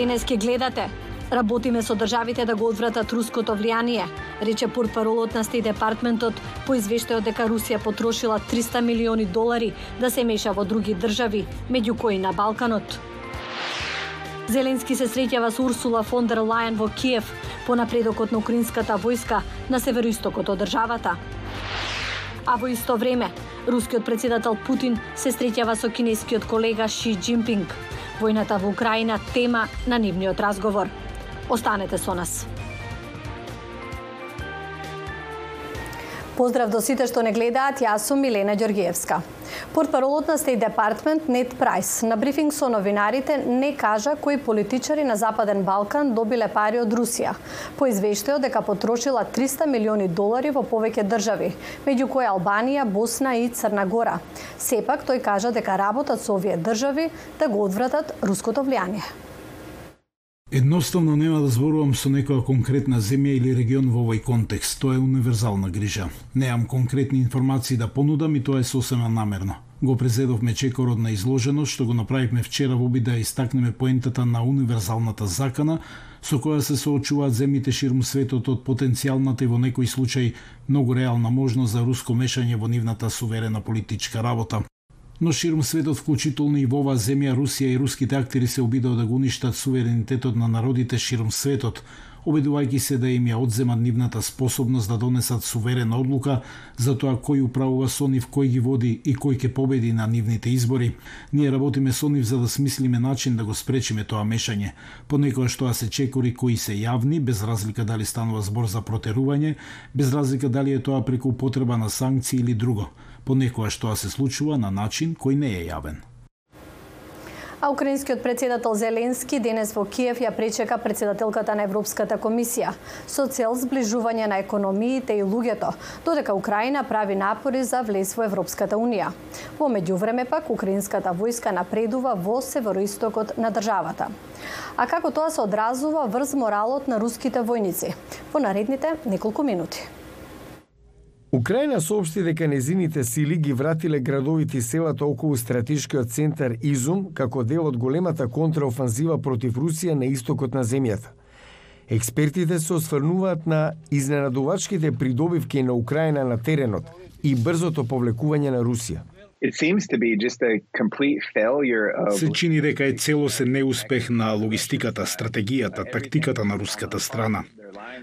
Денес ке гледате Работиме со државите да го одвратат руското влијание, рече портпаролот на Стеј департментот по извештајот дека Русија потрошила 300 милиони долари да се меша во други држави, меѓу кои на Балканот. Зеленски се среќава со Урсула фон дер Лајен во Киев по напредокот на украинската војска на североистокот од државата. А во исто време, рускиот председател Путин се среќава со кинескиот колега Ши Джинпинг. Војната во Украина тема на нивниот разговор. Останете со нас. Поздрав до сите што не гледаат, јас сум Милена Ѓоргиевска. Портпаролот на Стеј Департмент Нет Прайс на брифинг со новинарите не кажа кои политичари на Западен Балкан добиле пари од Русија. По извештајот дека потрошила 300 милиони долари во повеќе држави, меѓу кои Албанија, Босна и Црна Гора. Сепак тој кажа дека работат со овие држави да го одвратат руското влијание. Едноставно нема да зборувам со некоја конкретна земја или регион во овој контекст. Тоа е универзална грижа. Неам конкретни информации да понудам и тоа е сосема намерно. Го презедовме чекорот на изложеност, што го направивме вчера во обид да истакнеме поентата на универзалната закана, со која се соочуваат земјите ширум светот од потенцијалната и во некои случаи многу реална можност за руско мешање во нивната суверена политичка работа но ширум светот, вклучително и во оваа земја, Русија и руските актери се обидоа да го уништат суверенитетот на народите ширум светот, обидувајќи се да им ја одземат нивната способност да донесат суверена одлука за тоа кој управува со нив, кој ги води и кој ќе победи на нивните избори. Ние работиме со нив за да смислиме начин да го спречиме тоа мешање. Понекогаш тоа се чекори кои се јавни, без разлика дали станува збор за протерување, без разлика дали е тоа преку употреба на санкции или друго понекогаш тоа се случува на начин кој не е јавен. А украинскиот председател Зеленски денес во Киев ја пречека председателката на Европската комисија со цел зближување на економиите и луѓето, додека Украина прави напори за влез во Европската унија. Во меѓувреме пак украинската војска напредува во североистокот на државата. А како тоа се одразува врз моралот на руските војници? Во наредните неколку минути. Украина соопшти дека незините сили ги вратиле градовите и селата околу стратешкиот центар Изум како дел од големата контраофанзива против Русија на истокот на земјата. Експертите се осврнуваат на изненадувачките придобивки на Украина на теренот и брзото повлекување на Русија. Се чини дека е целосен неуспех на логистиката, стратегијата, тактиката на руската страна.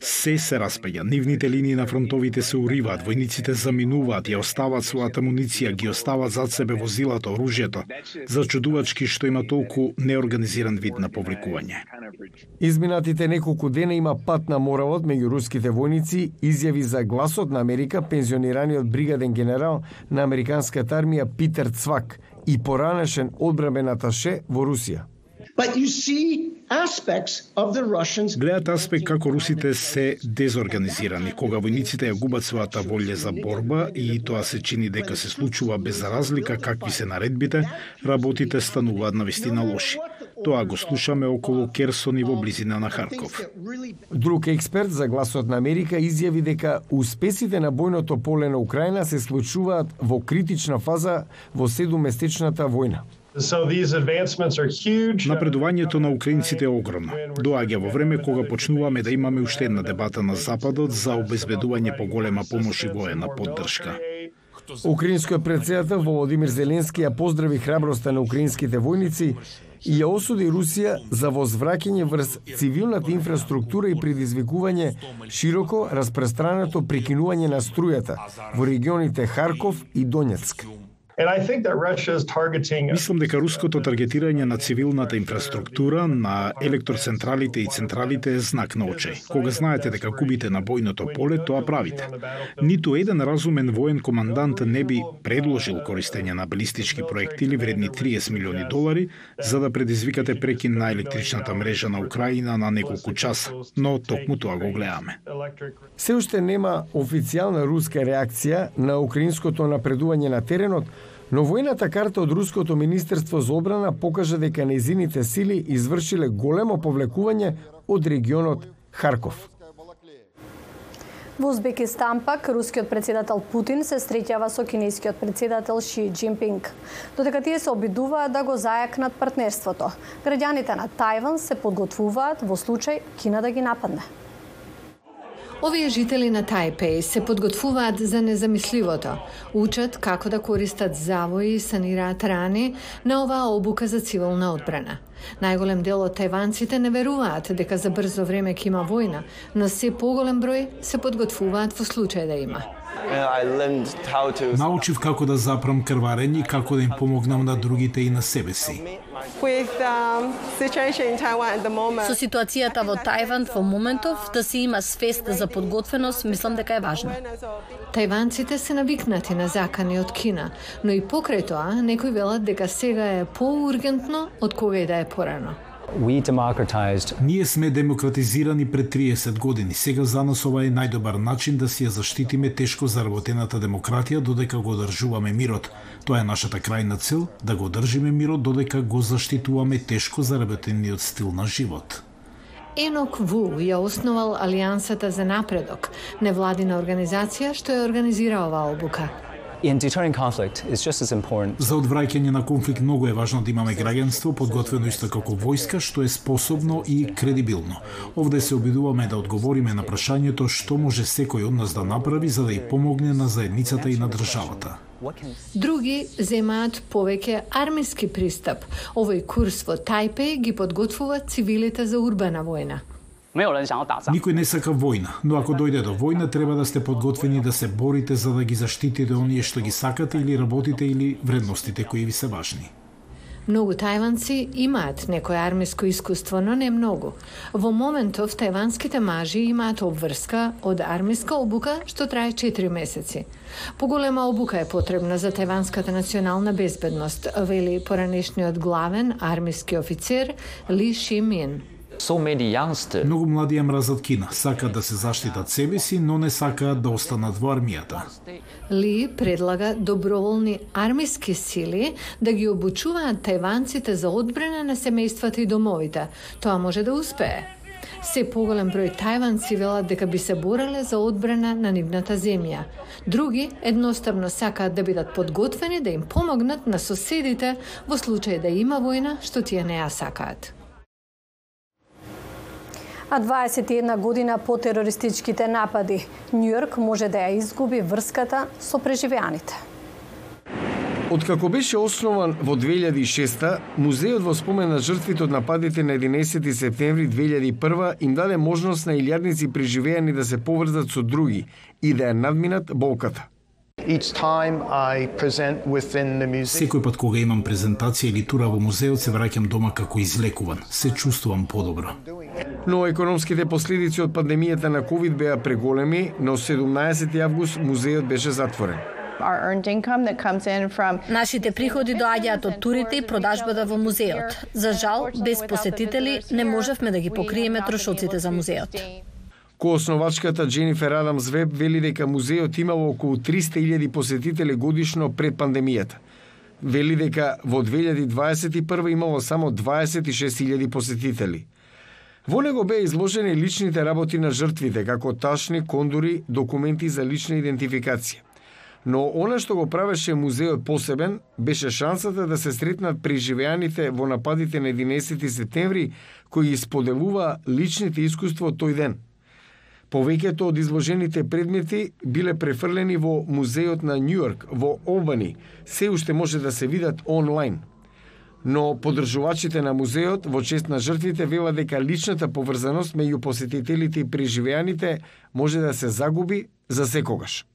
Се се распаѓа, нивните линии на фронтовите се уриваат, војниците заминуваат, ја оставаат својата муниција, ги оставаат зад себе возилата, оружјето. Зачудувачки што има толку неорганизиран вид на повлекување. Изминатите неколку дена има пат на моравот меѓу руските војници, изјави за гласот на Америка пензионираниот бригаден генерал на американската армија Питер Цвак и поранешен одбрамен аташе во Русија. But you see Гледат аспект како русите се дезорганизирани, кога војниците ја губат својата волја за борба и тоа се чини дека се случува без разлика какви се наредбите, работите стануваат на вистина лоши. Тоа го слушаме околу Керсон и во близина на Харков. Друг експерт за гласот на Америка изјави дека успесите на бојното поле на Украина се случуваат во критична фаза во седуместечната војна. Напредувањето на украинците е огромно. Доаѓа во време кога почнуваме да имаме уште една дебата на Западот за обезбедување поголема помош и воена поддршка. Украинскиот председател Володимир Зеленски ја поздрави храброста на украинските војници и ја осуди Русија за возвраќање врз цивилната инфраструктура и предизвикување широко распространето прекинување на струјата во регионите Харков и Донецк. Мислам дека руското таргетирање на цивилната инфраструктура, на електроцентралите и централите е знак на очај. Кога знаете дека губите на бојното поле, тоа правите. Ниту еден разумен воен командант не би предложил користење на балистички проектили вредни 30 милиони долари за да предизвикате прекин на електричната мрежа на Украина на неколку часа, но токму тоа го гледаме. Се уште нема официјална руска реакција на украинското напредување на теренот, Но војната карта од Руското Министерство за обрана покажа дека незините сили извршиле големо повлекување од регионот Харков. Во Узбекистан пак, рускиот председател Путин се среќава со кинескиот председател Ши Джинпинг. Додека тие се обидуваат да го зајакнат партнерството, граѓаните на Тајван се подготвуваат во случај Кина да ги нападне. Овие жители на Тајпеј се подготвуваат за незамисливото. Учат како да користат завои и санираат рани на оваа обука за цивилна одбрана. Најголем дел од тајванците не веруваат дека за брзо време ќе има војна, но се поголем број се подготвуваат во случај да има. Научив како да запрам крварење и како да им помогнам на другите и на себе си. Um, Со ситуацијата во Тајван во моментов да се има свест за подготвеност, мислам дека е важно. Тајванците се навикнати на закани од Кина, но и покрај тоа некои велат дека сега е поургентно од кога и да е порано. Ние сме демократизирани пред 30 години. Сега за нас ова е најдобар начин да си ја заштитиме тешко заработената демократија додека го одржуваме мирот. Тоа е нашата крајна цел, да го одржиме мирот додека го заштитуваме тешко заработениот стил на живот. Енок Ву ја основал Алијансата за напредок, невладина организација што ја организира оваа обука. In deterring conflict is just as important. За одвраќање на конфликт многу е важно да имаме граѓанство подготвено исто како војска што е способно и кредибилно. Овде се обидуваме да одговориме на прашањето што може секој од нас да направи за да ја помогне на заедницата и на државата. Други земаат повеќе армиски пристап. Овој курс во Тајпеј ги подготвува цивилите за урбана војна. Никој не сака војна, но ако дојде до војна, треба да сте подготвени да се борите за да ги заштитите оние што ги сакате или работите или вредностите кои ви се важни. Многу тајванци имаат некој армиско искуство, но не многу. Во моментов тајванските мажи имаат обврска од армиска обука што трае 4 месеци. Поголема обука е потребна за тајванската национална безбедност, вели поранешниот главен армиски офицер Ли Ши Мин. So many youngsters. Многу млади ја мразат Кина, сакаат да се заштитат себе си, но не сакаат да останат во армијата. Ли предлага доброволни армиски сили да ги обучуваат тајванците за одбрана на семејствата и домовите. Тоа може да успее. Се поголем број тајванци велат дека би се бореле за одбрана на нивната земја. Други едноставно сакаат да бидат подготвени да им помогнат на соседите во случај да има војна што тие не ја сакаат а 21 година по терористичките напади. Њујорк може да ја изгуби врската со преживеаните. Откако беше основан во 2006 музеот во спомен на жртвите од нападите на 11 септември 2001 им даде можност на илјадници преживеани да се поврзат со други и да ја надминат болката. Секој пат кога имам презентација или тура во музеот се враќам дома како излекуван. Се чувствувам подобро. Но економските последици од пандемијата на ковид беа преголеми, но 17 август музеот беше затворен. Нашите приходи доаѓаат од турите и продажбата во музеот. За жал, без посетители не можевме да ги покриеме трошоците за музеот. Коосновачката Дженифер Адамс Веб вели дека музеот имало околу 300.000 посетители годишно пред пандемијата. Вели дека во 2021 имало само 26.000 посетители. Во него беа изложени личните работи на жртвите, како ташни, кондури, документи за лична идентификација. Но она што го правеше музеот посебен беше шансата да се сретнат преживеаните во нападите на 11 септември кои исподелува личните искуства тој ден – Повеќето од изложените предмети биле префрлени во музеот на Њујорк во Олбани, се уште може да се видат онлайн. Но подржувачите на музеот во чест на жртвите вела дека личната поврзаност меѓу посетителите и преживеаните може да се загуби за секогаш.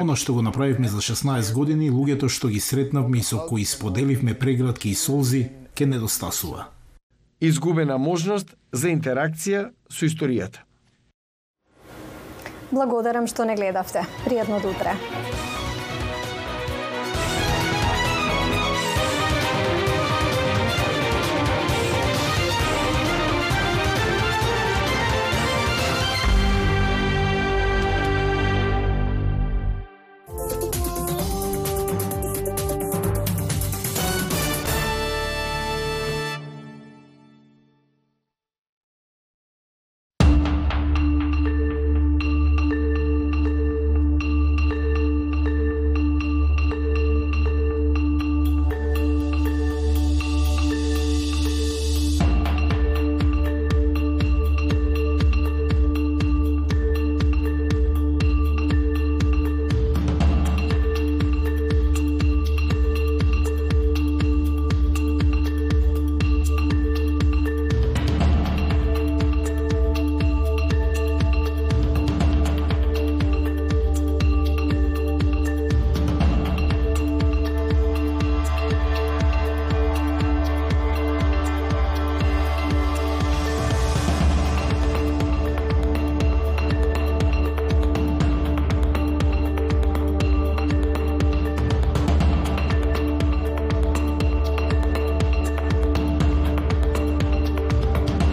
Оно што го направивме за 16 години, луѓето што ги сретнавме и со кои споделивме преградки и солзи, ке недостасува изгубена можност за интеракција со историјата. Благодарам што не гледавте. Пријатно утре.